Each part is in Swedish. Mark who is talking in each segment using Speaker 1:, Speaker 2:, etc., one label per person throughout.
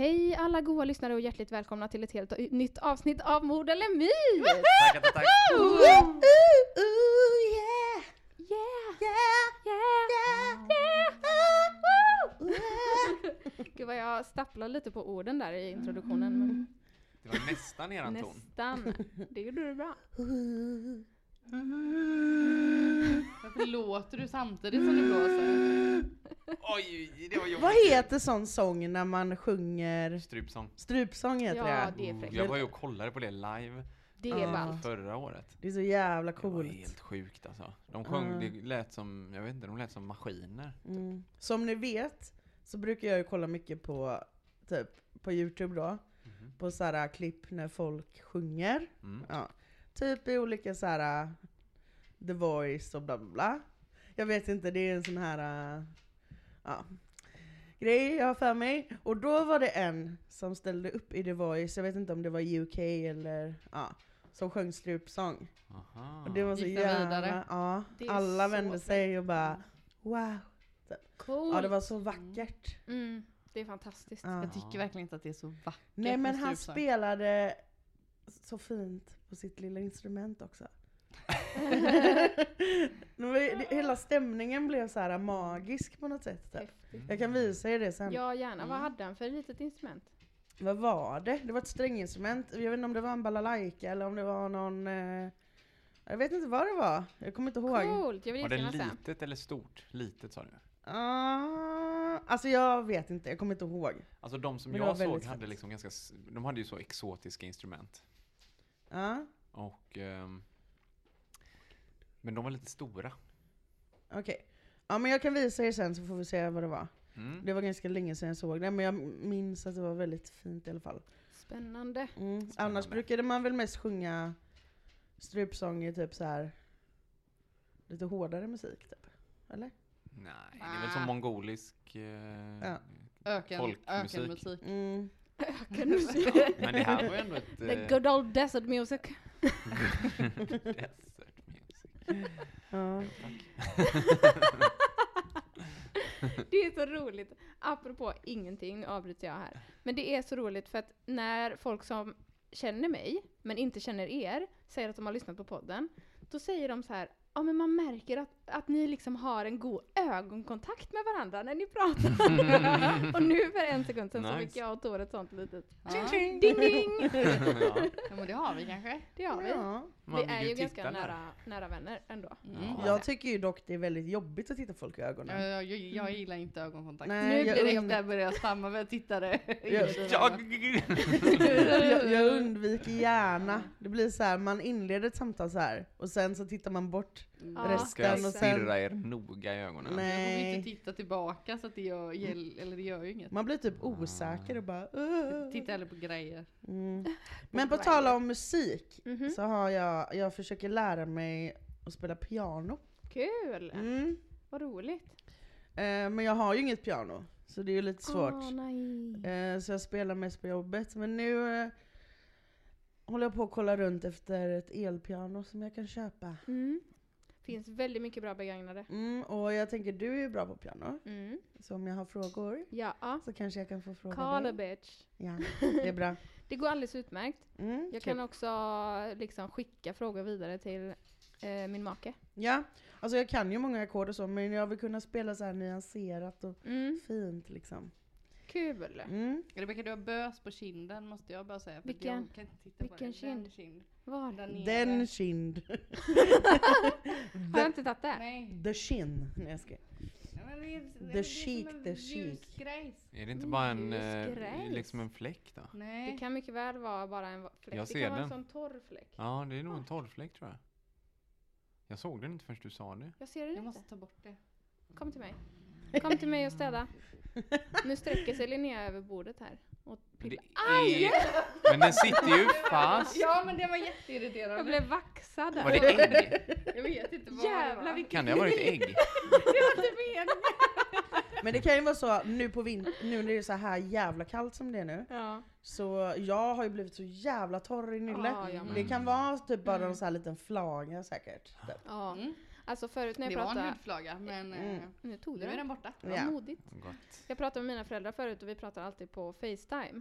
Speaker 1: Hej alla goa lyssnare och hjärtligt välkomna till ett helt nytt avsnitt av Mord eller My!
Speaker 2: Tackar, tackar.
Speaker 3: Yeah.
Speaker 1: yeah,
Speaker 3: Yeah.
Speaker 1: yeah! Gud vad jag stapplar lite på orden där i introduktionen. Men
Speaker 2: Det var nästan eran ton.
Speaker 1: nästan. Det gjorde du bra.
Speaker 3: Varför låter du samtidigt som du blåser?
Speaker 2: Oj, det var jobbigt.
Speaker 3: Vad heter sån sång när man sjunger
Speaker 2: Strupsång.
Speaker 3: strupsång heter
Speaker 1: Ja,
Speaker 3: det?
Speaker 1: det är fräckt.
Speaker 2: Jag var ju och kollade på det live
Speaker 1: Det är
Speaker 3: Ja.
Speaker 1: ballt.
Speaker 2: förra året.
Speaker 3: Det är så jävla
Speaker 2: Det var
Speaker 3: coolt.
Speaker 2: helt sjukt alltså. De sjöng,
Speaker 3: Ja.
Speaker 2: det lät som, jag vet inte, de lät som maskiner.
Speaker 3: Mm. Som ni vet så brukar jag ju kolla mycket på typ på youtube då.
Speaker 2: Mhm.
Speaker 3: På såhär klipp när folk sjunger.
Speaker 2: Mm.
Speaker 3: Ja. Typ i olika såhär The Voice och bla bla bla. Jag vet inte, det är en sån här äh, ja, grej jag har för mig. Och då var det en som ställde upp i The Voice, jag vet inte om det var UK eller ja, som sjöng strupsång.
Speaker 2: Aha.
Speaker 3: Och det var så
Speaker 1: Gick
Speaker 3: jävla,
Speaker 1: vidare?
Speaker 3: ja, alla
Speaker 1: så
Speaker 3: vände sig och bara wow.
Speaker 1: Coolt.
Speaker 3: Ja det var så vackert.
Speaker 1: Mm, det är fantastiskt.
Speaker 3: Ja.
Speaker 4: Jag tycker verkligen inte att det är så vackert
Speaker 3: Nej men han spelade så fint på sitt lilla instrument också. Hela stämningen blev så här magisk på något sätt. Typ.
Speaker 1: Häftigt.
Speaker 3: Jag kan visa er det sen.
Speaker 1: Ja gärna. Vad
Speaker 3: Mm.
Speaker 1: hade han för litet instrument?
Speaker 3: Vad var det? Det var ett stränginstrument. Jag vet inte om det var en balalaika eller om det var någon... Eh, jag vet inte vad det var. Jag kommer inte ihåg.
Speaker 1: Coolt, jag vill
Speaker 2: Var det litet eller stort? Litet sa du?
Speaker 3: Ah, alltså jag vet inte, jag kommer inte ihåg.
Speaker 2: Alltså de som
Speaker 3: Men
Speaker 2: jag såg hade liksom ganska, de hade ju så exotiska instrument.
Speaker 3: Ja,
Speaker 2: Och, ehm, men de var lite stora.
Speaker 3: okej. Ja men jag kan visa er sen så får vi se vad det var.
Speaker 2: Mm.
Speaker 3: Det var ganska länge sedan jag såg det, men jag minns att det var väldigt fint i alla fall.
Speaker 1: Spännande.
Speaker 3: Mm. Annars brukade man väl mest sjunga strupsång i typ så här lite hårdare musik typ. Eller?
Speaker 2: Nej, det är väl som
Speaker 4: Ah.
Speaker 2: mongolisk eh,
Speaker 3: Ja.
Speaker 4: Öken,
Speaker 2: folkmusik.
Speaker 4: ökenmusik.
Speaker 3: Mm.
Speaker 2: Men det här var ju ändå ett...
Speaker 1: The
Speaker 2: eh,
Speaker 1: good old desert music.
Speaker 2: desert music.
Speaker 3: Ja.
Speaker 1: Det är så roligt. Apropå ingenting, nu avbryter jag här. Men det är så roligt för att när folk som känner mig, men inte känner er, säger att de har lyssnat på podden, då säger de så här Ja men man märker att, att ni liksom har en god ögonkontakt med varandra när ni pratar. och nu för en sekund så
Speaker 2: Nice.
Speaker 1: fick jag och Tor ett sånt litet
Speaker 4: Ja.
Speaker 1: ding ding!
Speaker 2: ja,
Speaker 4: ja men det har vi kanske.
Speaker 1: Det har vi.
Speaker 3: Ja.
Speaker 2: man
Speaker 1: Vi är ju ganska
Speaker 2: där.
Speaker 1: nära, nära vänner ändå.
Speaker 4: Mm.
Speaker 2: Ja.
Speaker 3: Jag tycker ju dock det är väldigt jobbigt att titta folk i ögonen.
Speaker 4: Jag, jag, jag gillar inte ögonkontakt.
Speaker 3: Nej,
Speaker 4: nu
Speaker 3: jag
Speaker 4: direkt
Speaker 3: und-
Speaker 4: där börjar jag stamma med tittare.
Speaker 3: Jag- jag, jag undviker gärna. Det blir så här, man inleder ett samtal så här och sen så tittar man bort.
Speaker 1: Ja,
Speaker 2: Ska
Speaker 3: resten
Speaker 2: jag
Speaker 3: och sen-
Speaker 2: stirra er noga i ögonen?
Speaker 3: Nej.
Speaker 4: Jag får ju inte titta tillbaka så att det gör, eller det gör ju inget.
Speaker 3: Man blir typ osäker och bara uh.
Speaker 4: Titta hellre på grejer.
Speaker 3: mm. Men på tal om musik
Speaker 1: Mhm.
Speaker 3: så har jag, jag försöker lära mig att spela piano.
Speaker 1: Kul!
Speaker 3: Mm.
Speaker 1: Vad roligt.
Speaker 3: Eh, men jag har ju inget piano, så det är ju lite svårt.
Speaker 1: Nej.
Speaker 3: Eh, så jag spelar mest på jobbet. Men nu eh, håller jag på att kolla runt efter ett elpiano som jag kan köpa.
Speaker 1: Mm. Finns väldigt mycket bra begagnade.
Speaker 3: Mm, och jag tänker du är ju bra på piano,
Speaker 1: Mm.
Speaker 3: så om jag har frågor
Speaker 1: Ja,
Speaker 3: så kanske jag kan få fråga
Speaker 1: call a
Speaker 3: dig.
Speaker 1: bitch.
Speaker 3: Ja, det är bra.
Speaker 1: Det går alldeles utmärkt.
Speaker 3: Mm,
Speaker 1: Jag
Speaker 3: kul.
Speaker 1: kan också liksom skicka frågor vidare till eh, min make.
Speaker 5: Ja, alltså jag kan ju många ackord och så, men jag vill kunna spela så här nyanserat och
Speaker 1: Mm.
Speaker 5: fint liksom.
Speaker 1: Kul!
Speaker 5: Mm.
Speaker 4: Rebecka du har bös på kinden måste jag bara säga. För
Speaker 1: Vilken-
Speaker 4: Jag kan inte titta på
Speaker 1: vilken
Speaker 4: det. Den
Speaker 1: kind?
Speaker 4: kind.
Speaker 1: Var?
Speaker 4: Där nere.
Speaker 5: Den kind.
Speaker 1: Har jag inte tagit det?
Speaker 4: Nej.
Speaker 5: The chin. Nej jag ska. The chic, the chic.
Speaker 2: Är det inte bara en, eh, liksom en fläck då?
Speaker 4: Nej.
Speaker 1: Det kan mycket väl vara bara en fläck.
Speaker 2: Jag
Speaker 1: det
Speaker 2: ser
Speaker 1: kan vara en
Speaker 2: den.
Speaker 1: sån torr fläck.
Speaker 2: Ja, det är nog en torrfläck tror jag. Jag såg den inte förrän du sa det.
Speaker 1: Jag ser den
Speaker 4: Jag
Speaker 1: inte.
Speaker 4: måste ta bort det.
Speaker 1: Kom till mig. Kom till mig och städa. Nu sträcker sig Linnea över bordet här. Och
Speaker 2: Men, det
Speaker 1: pillar.
Speaker 2: är, men den sitter ju fast!
Speaker 4: Ja men det var jätteirriterande.
Speaker 1: Jag blev vaxad där.
Speaker 2: Var det ägg?
Speaker 4: Jag vet inte vad
Speaker 1: Jävlar
Speaker 4: det var.
Speaker 2: Kan det ha varit ägg?
Speaker 1: Det var inte meningen.
Speaker 5: Men det kan ju vara så nu på vintern, nu när det är så här jävla kallt som det är nu.
Speaker 1: Ja.
Speaker 5: Så jag har ju blivit så jävla torr i nyllet.
Speaker 1: Men-
Speaker 5: Det kan vara typ bara
Speaker 1: Mm.
Speaker 5: en så här liten flaga säkert. Typ.
Speaker 1: ja.
Speaker 4: Mm.
Speaker 1: Alltså förut när
Speaker 4: Det
Speaker 1: jag
Speaker 4: var en
Speaker 1: pratade...
Speaker 4: hudflaga men
Speaker 5: Mm.
Speaker 4: eh,
Speaker 1: Nu tog
Speaker 4: nu är
Speaker 1: den.
Speaker 4: den borta.
Speaker 5: Ja.
Speaker 1: modigt.
Speaker 2: Gott.
Speaker 1: Jag pratade med mina föräldrar förut och vi pratar alltid på Facetime.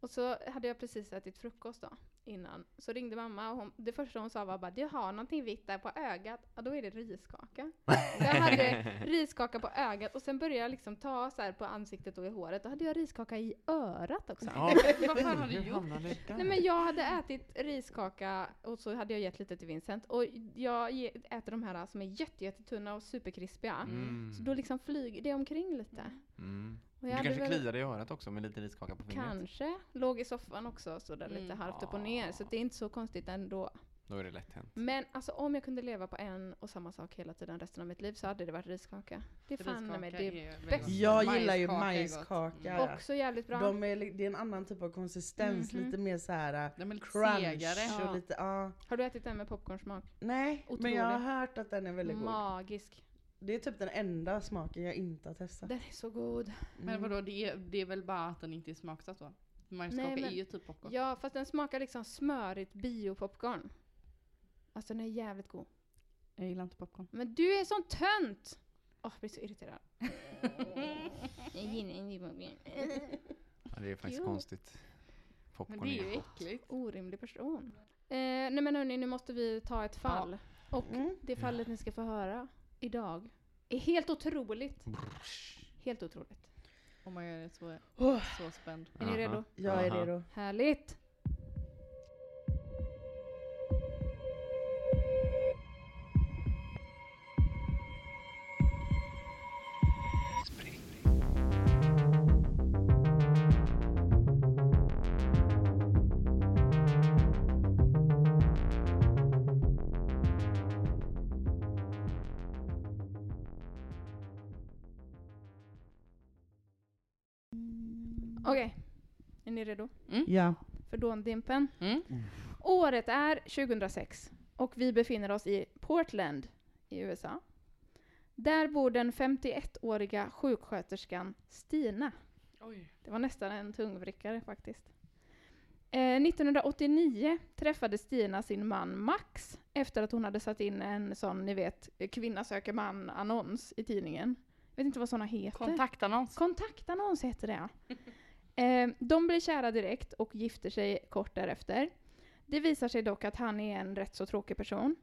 Speaker 1: Och så hade jag precis ätit frukost då, innan. Så ringde mamma och hon, det första hon sa var bara du har någonting vitt där på ögat. Ja då är det riskaka. Jag hade riskaka på ögat och sen började jag liksom ta så här på ansiktet och i håret. Då hade jag riskaka i örat också.
Speaker 2: Ja,
Speaker 4: Vad fan har du gjort?
Speaker 1: Nej men jag hade ätit riskaka och så hade jag gett lite till Vincent. Och jag äter de här som är jätte, jättetunna och superkrispiga.
Speaker 2: Mm.
Speaker 1: Så då liksom flyger det omkring lite.
Speaker 2: Mm.
Speaker 1: Och
Speaker 2: Du kanske
Speaker 1: väl-
Speaker 2: kliade i örat också med lite riskaka på fingret?
Speaker 1: Kanske. Låg i soffan också så där lite
Speaker 4: Mm.
Speaker 1: halvt upp och ner. Så det är inte så konstigt ändå.
Speaker 2: Då är det lätt hänt.
Speaker 1: Men alltså om jag kunde leva på en och samma sak hela tiden resten av mitt liv så hade det varit riskaka. Det är fan med
Speaker 4: Riskaka
Speaker 1: det.
Speaker 4: är väldigt
Speaker 1: bäst.
Speaker 4: gott.
Speaker 5: Jag gillar ju
Speaker 4: Majskaka. Mm.
Speaker 1: Också jävligt bra.
Speaker 5: De är, det är en annan typ av konsistens,
Speaker 1: Mhm.
Speaker 5: lite mer så här
Speaker 4: De är lite
Speaker 5: crunch
Speaker 4: segare.
Speaker 1: Ja.
Speaker 5: lite, ja.
Speaker 1: Har du ätit den med popcornsmak?
Speaker 5: Nej, men jag har
Speaker 1: Otrolig.
Speaker 5: hört att den är väldigt god.
Speaker 1: Magisk.
Speaker 5: Det är typ den enda smaken jag inte har testat.
Speaker 1: Den är så god.
Speaker 4: Men
Speaker 5: Mm.
Speaker 4: vadå, det är, det är väl bara att den inte är smaksatt då? Majskaka
Speaker 1: Nej, men-
Speaker 4: är ju typ popcorn.
Speaker 1: Ja fast den smakar liksom smörigt biopopcorn. Alltså den är jävligt god.
Speaker 4: Jag gillar inte popcorn.
Speaker 1: Men du är sån tönt! Åh, jag blir så irriterad. Jag gillar inte popcorn.
Speaker 2: Ja, det är faktiskt
Speaker 1: Jo.
Speaker 2: konstigt.
Speaker 4: Men
Speaker 2: Popcorn
Speaker 4: det är ju äckligt.
Speaker 1: Orimlig person. Eh, nej men hörni, nu måste vi ta ett fall. Och
Speaker 5: Mm.
Speaker 1: det fallet ni ska få höra idag är helt otroligt. Helt otroligt.
Speaker 4: Oh my god, jag är så, så spänd.
Speaker 1: Är ni redo?
Speaker 5: jag är redo.
Speaker 1: Härligt!
Speaker 5: Ja.
Speaker 1: För Dåndimpen?
Speaker 4: Mm.
Speaker 1: Året är 2006 och vi befinner oss i Portland i USA. Där bor den 51-åriga sjuksköterskan Stina.
Speaker 4: Oj.
Speaker 1: Det var nästan en tungvrickare faktiskt. Eh, 1989 träffade Stina sin man Max efter att hon hade satt in en sån, ni vet, kvinna söker man-annons i tidningen. Jag vet inte vad såna heter.
Speaker 4: Kontaktannons.
Speaker 1: Kontaktannons heter det ja. Eh, De blir kära direkt och gifter sig kort därefter. Det visar sig dock att han är en rätt så tråkig person.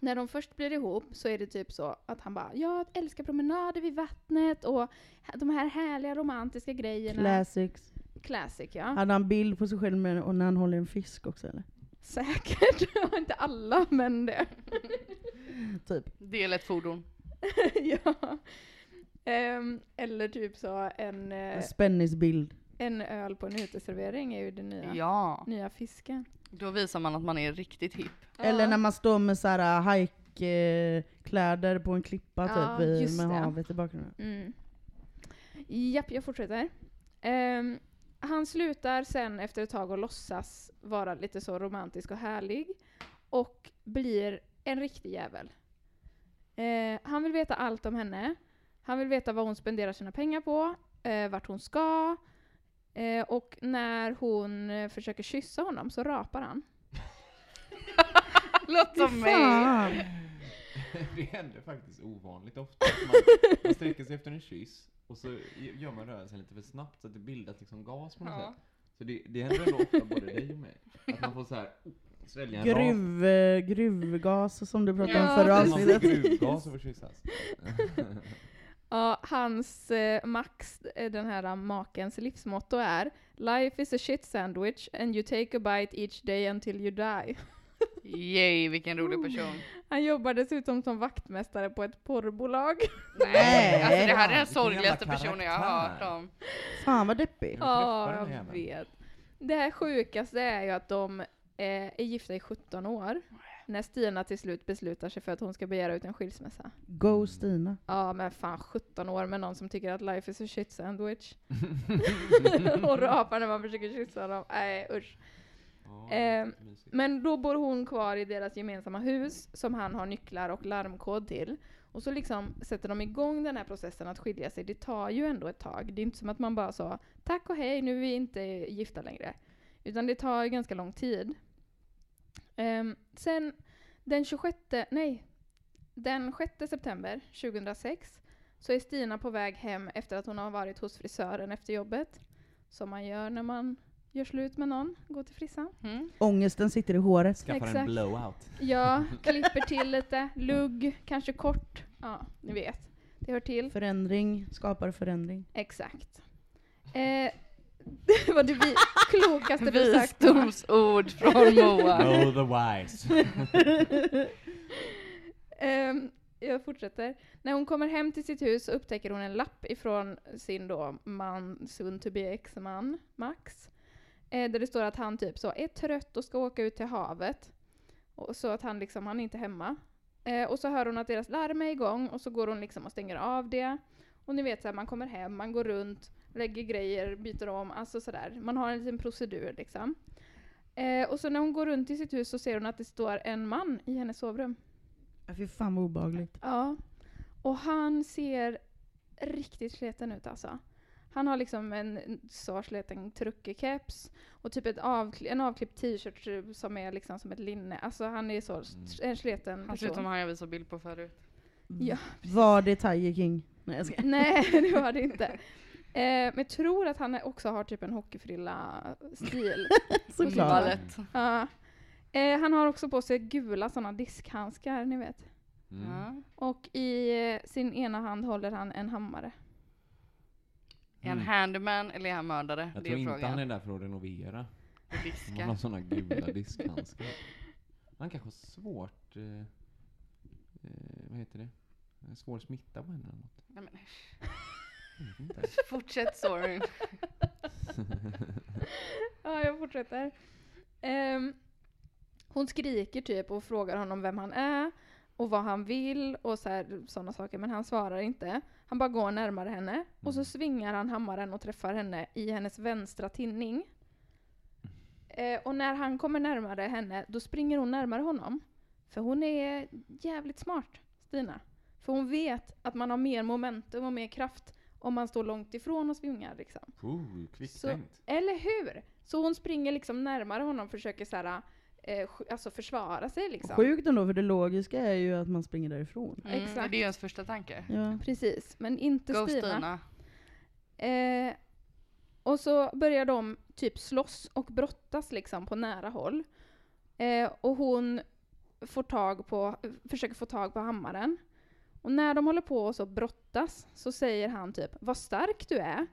Speaker 1: När de först blir ihop så är det typ så att han bara “jag älskar promenader vid vattnet” och de här härliga romantiska grejerna.
Speaker 5: Classics.
Speaker 1: Classic ja.
Speaker 5: Hade han bild på sig själv med, och när han håller en fisk också eller?
Speaker 1: Säkert. inte alla men det.
Speaker 5: Typ.
Speaker 4: Del ett fordon.
Speaker 1: ja. Ehm, eller typ så en, eh,
Speaker 5: En spännisbild.
Speaker 1: En öl på en uteservering är ju det nya,
Speaker 4: Ja.
Speaker 1: nya fisken.
Speaker 4: Då visar man att man är riktigt hipp.
Speaker 5: Eller
Speaker 1: Ja.
Speaker 5: när man står med så här hike-kläder på en klippa
Speaker 1: Ja,
Speaker 5: typ, i- med
Speaker 1: det.
Speaker 5: havet i bakgrunden.
Speaker 1: Mm. Japp, jag fortsätter. Ehm, han slutar sen efter ett tag att låtsas vara lite så romantisk och härlig och blir en riktig jävel. Eh, han vill veta allt om henne. Han vill veta vad hon spenderar sina pengar på, eh, vart hon ska eh, och när hon eh, försöker kyssa honom så rapar han.
Speaker 4: Låt som mig!
Speaker 2: Det händer faktiskt ovanligt ofta. att Man, man sträcker sig efter en kyss och så gör man rörelsen lite för snabbt så att det bildas liksom gas på något
Speaker 4: Ja.
Speaker 2: sätt. Så det, det händer ändå ofta både dig och mig. Att man får så här Svälja en.
Speaker 5: Gruv, eh, gruvgas som du pratade om
Speaker 1: Ja,
Speaker 5: förra.
Speaker 2: Man får
Speaker 5: avsnittet.
Speaker 2: gruvgas och kyssas.
Speaker 1: Ja, hans eh, Max, eh, den här eh, makens livsmotto är Life is a shit sandwich and you take a bite each day until you die.
Speaker 4: Yay, vilken rolig person.
Speaker 1: Han jobbar dessutom som vaktmästare på ett porrbolag.
Speaker 4: Nej, alltså det här är den sorgligaste personen jag har hört om.
Speaker 5: Fan vad deppig.
Speaker 1: Ja, jag vet. Det här sjukaste är ju att de eh, är gifta i 17 år. När Stina till slut beslutar sig för att hon ska begära ut en skilsmässa.
Speaker 5: Go Stina.
Speaker 1: Ja men fan 17 år med någon som tycker att life is a shit sandwich. och rapar när man försöker kyssa dem. Nej usch. Eh. Men då bor hon kvar i deras gemensamma hus som han har nycklar och larmkod till. Och så liksom sätter de igång den här processen att skilja sig. Det tar ju ändå ett tag. Det är inte som att man bara sa tack och hej, nu är vi inte gifta längre. Utan det tar ju ganska lång tid. Ehm, sen den 26, nej, den 6 september 2006 så är Stina på väg hem efter att hon har varit hos frisören efter jobbet. Som man gör när man gör slut med någon, går till frissan.
Speaker 4: Mm.
Speaker 5: Ångesten sitter i håret.
Speaker 2: Skaffar en
Speaker 1: exakt.
Speaker 2: blowout.
Speaker 1: Ja, klipper till lite, lugg, kanske kort. Ja, ni vet. Det hör till.
Speaker 5: Förändring skapar förändring.
Speaker 1: Exakt. Eh, det var det vi klokaste du sagt.
Speaker 4: Visdomsord från Moa.
Speaker 2: Know the wise.
Speaker 1: Ehm, jag fortsätter. När hon kommer hem till sitt hus upptäcker hon en lapp ifrån sin då man, soon to be ex-man, Max. Eh, där det står att han typ så är trött och ska åka ut till havet. Och så att han liksom, han är inte hemma. Eh, och så hör hon att deras larm är igång och så går hon liksom och stänger av det. Och ni vet så här, man kommer hem, man går runt, lägger grejer, byter om, alltså sådär. Man har en liten procedur liksom. Eh, och så när hon går runt i sitt hus så ser hon att det står en man i hennes sovrum.
Speaker 5: Ja, Fy fan vad obehagligt.
Speaker 1: Ja. Och han ser riktigt sliten ut alltså. Han har liksom en så sliten truckerkeps och typ ett avkli- en avklippt t-shirt som är liksom som ett linne. Alltså han är så en sliten
Speaker 4: Han ser ut som han jag visade bild på förut.
Speaker 1: Ja,
Speaker 5: Var det Tiger King? Nej jag ska.
Speaker 1: Nej, det var det inte. Eh, men jag tror att han också har typ en hockeyfrilla-stil.
Speaker 5: Såklart.
Speaker 1: Ja. Eh, han har också på sig gula sådana diskhandskar, ni vet.
Speaker 2: Mm.
Speaker 4: Ja.
Speaker 1: Och i eh, sin ena hand håller han en hammare.
Speaker 4: Är han
Speaker 2: Mm.
Speaker 4: handyman eller är han mördare?
Speaker 2: Jag
Speaker 4: det
Speaker 2: tror
Speaker 4: är
Speaker 2: inte
Speaker 4: frågan.
Speaker 2: han är där för att renovera.
Speaker 4: Och
Speaker 2: Han har
Speaker 4: diska.
Speaker 2: såna gula diskhandskar. Han kanske har svårt... Eh, eh, vad heter det? En Svår smitta på henne eller något.
Speaker 4: Nej, men. Fortsätt storyn.
Speaker 1: Ja, jag fortsätter. Ehm, hon skriker typ och frågar honom vem han är och vad han vill och sådana saker, men han svarar inte. Han bara går närmare henne och så
Speaker 2: Mm.
Speaker 1: svingar han hammaren och träffar henne i hennes vänstra tinning. Eh, och när han kommer närmare henne, då springer hon närmare honom. För hon är jävligt smart, Stina. För hon vet att man har mer momentum och mer kraft om man står långt ifrån och svingar liksom.
Speaker 2: Oh, kvicktänkt.
Speaker 1: Eller hur? Så hon springer liksom närmare honom och försöker så här, eh, alltså försvara sig liksom.
Speaker 5: Sjukt ändå för det logiska är ju att man springer därifrån.
Speaker 4: Mm,
Speaker 1: Exakt.
Speaker 4: Det är ju ens första tanke.
Speaker 5: Ja.
Speaker 1: Precis, men inte
Speaker 4: Go
Speaker 1: Stina.
Speaker 4: Stina.
Speaker 1: Eh, och så börjar de typ slåss och brottas liksom på nära håll. Eh, och hon får tag på, försöker få tag på hammaren. Och när de håller på och så brottas så säger han typ ”Vad stark du är”.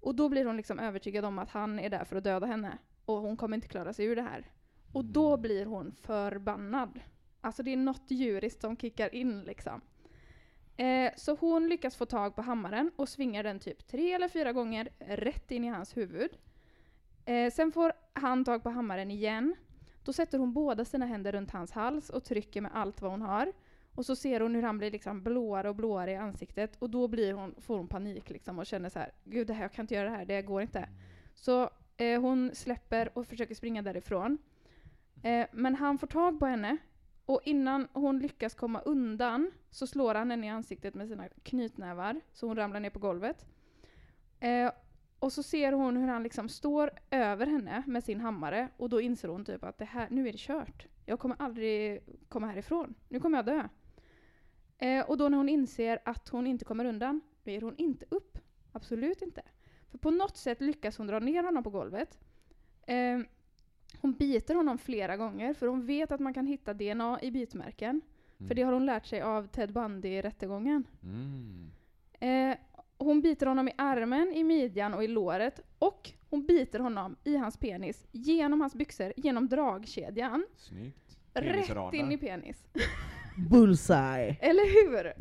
Speaker 1: Och då blir hon liksom övertygad om att han är där för att döda henne. Och hon kommer inte klara sig ur det här. Och då blir hon förbannad. Alltså det är något djuriskt som kickar in liksom. Eh, så hon lyckas få tag på hammaren och svingar den typ tre eller fyra gånger rätt in i hans huvud. Eh, sen får han tag på hammaren igen. Då sätter hon båda sina händer runt hans hals och trycker med allt vad hon har. Och så ser hon hur han blir liksom blåare och blåare i ansiktet och då blir hon, får hon panik liksom och känner så här: gud det här, jag kan inte göra det här, det går inte. Så eh, hon släpper och försöker springa därifrån. Eh, men han får tag på henne och innan hon lyckas komma undan så slår han henne i ansiktet med sina knytnävar så hon ramlar ner på golvet. Eh, och så ser hon hur han liksom står över henne med sin hammare och då inser hon typ att det här, nu är det kört. Jag kommer aldrig komma härifrån. Nu kommer jag dö. Eh, och då när hon inser att hon inte kommer undan, då ger hon inte upp. Absolut inte. För på något sätt lyckas hon dra ner honom på golvet. Eh, hon biter honom flera gånger för hon vet att man kan hitta DNA i bitmärken. För det har hon lärt sig av Ted Bundy i rättegången.
Speaker 2: Mm.
Speaker 1: Eh, hon biter honom i armen, i midjan och i låret. Och hon biter honom i hans penis genom hans byxor, genom dragkedjan.
Speaker 2: Snyggt.
Speaker 1: Rätt in i penis.
Speaker 5: Bullseye.
Speaker 1: Eller hur?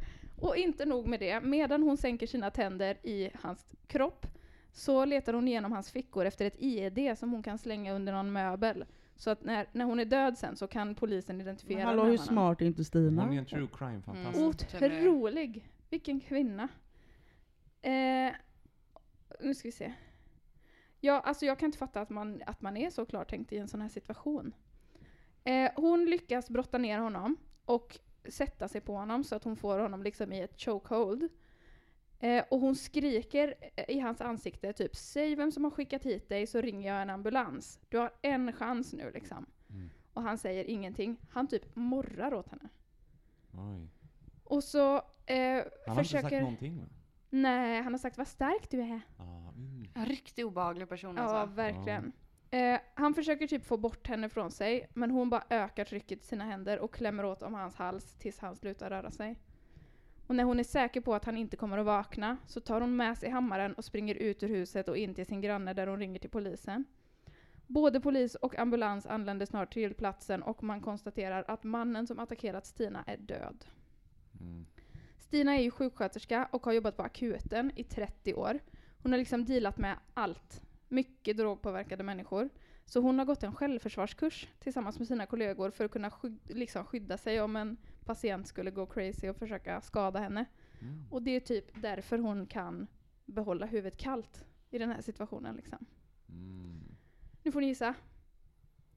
Speaker 1: Och inte nog med det, medan hon sänker sina tänder i hans kropp så letar hon igenom hans fickor efter ett ID som hon kan slänga under någon möbel. Så att när, när hon är död sen så kan polisen identifiera
Speaker 5: Hallå
Speaker 1: den
Speaker 5: hur smart är inte Stina?
Speaker 2: Hon är en true crime-fantast.
Speaker 4: Mm.
Speaker 1: Otrolig! Vilken kvinna. Eh, nu ska vi se. Ja, alltså jag kan inte fatta att man, att man är så klartänkt i en sån här situation. Eh, hon lyckas brotta ner honom och sätta sig på honom så att hon får honom liksom i ett chokehold. Eh, och hon skriker eh, i hans ansikte typ Säg vem som har skickat hit dig så ringer jag en ambulans. Du har en chans nu liksom.
Speaker 2: Mm.
Speaker 1: Och han säger ingenting. Han typ morrar åt henne.
Speaker 2: Oj.
Speaker 1: Och så eh,
Speaker 2: Han har
Speaker 1: försöker...
Speaker 2: inte sagt någonting va?
Speaker 1: Nej, han har sagt vad stark du är.
Speaker 2: Ah, mm.
Speaker 4: En riktigt obehaglig person
Speaker 1: Ja,
Speaker 4: alltså.
Speaker 1: verkligen. Eh, han försöker typ få bort henne från sig, men hon bara ökar trycket i sina händer och klämmer åt om hans hals tills han slutar röra sig. Och när hon är säker på att han inte kommer att vakna så tar hon med sig hammaren och springer ut ur huset och in till sin granne där hon ringer till polisen. Både polis och ambulans anländer snart till platsen och man konstaterar att mannen som attackerat Stina är död.
Speaker 2: Mm.
Speaker 1: Stina är ju sjuksköterska och har jobbat på akuten i 30 år. Hon har liksom dealat med allt. Mycket drogpåverkade människor. Så hon har gått en självförsvarskurs tillsammans med sina kollegor för att kunna sky- liksom skydda sig om en patient skulle gå crazy och försöka skada henne.
Speaker 2: Mm.
Speaker 1: Och det är typ därför hon kan behålla huvudet kallt i den här situationen. Liksom.
Speaker 2: Mm.
Speaker 1: Nu får ni gissa.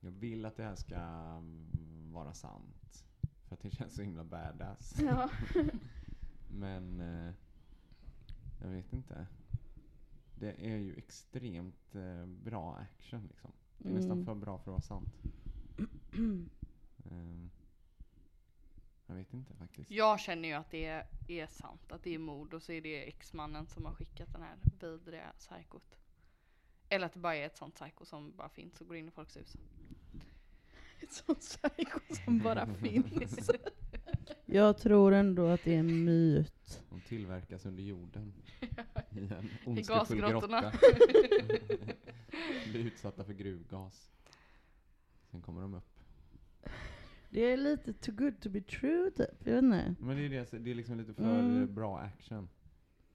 Speaker 2: Jag vill att det här ska mm, vara sant. För att det känns så himla badass.
Speaker 1: Ja.
Speaker 2: Men eh, jag vet inte. Det är ju extremt eh, bra action liksom. Det är nästan
Speaker 5: Mm.
Speaker 2: för bra för att vara sant. Ehm, jag vet inte faktiskt.
Speaker 4: Jag känner ju att det är, är sant, att det är mord och så är det exmannen som har skickat den här vidriga psykot. Eller att det bara är ett sånt psyko som bara finns och går in i folks hus.
Speaker 1: Ett sånt psyko som bara finns.
Speaker 5: Jag tror ändå att det är en myt.
Speaker 2: De tillverkas under jorden. I en ondskefull
Speaker 4: gasgrottorna.
Speaker 2: grotta. Blir utsatta för gruvgas. Sen kommer de upp.
Speaker 5: Det är lite too good to be true typ, jag vet inte.
Speaker 2: Men det är, det, det är liksom lite för
Speaker 5: Mm.
Speaker 2: eh, bra action.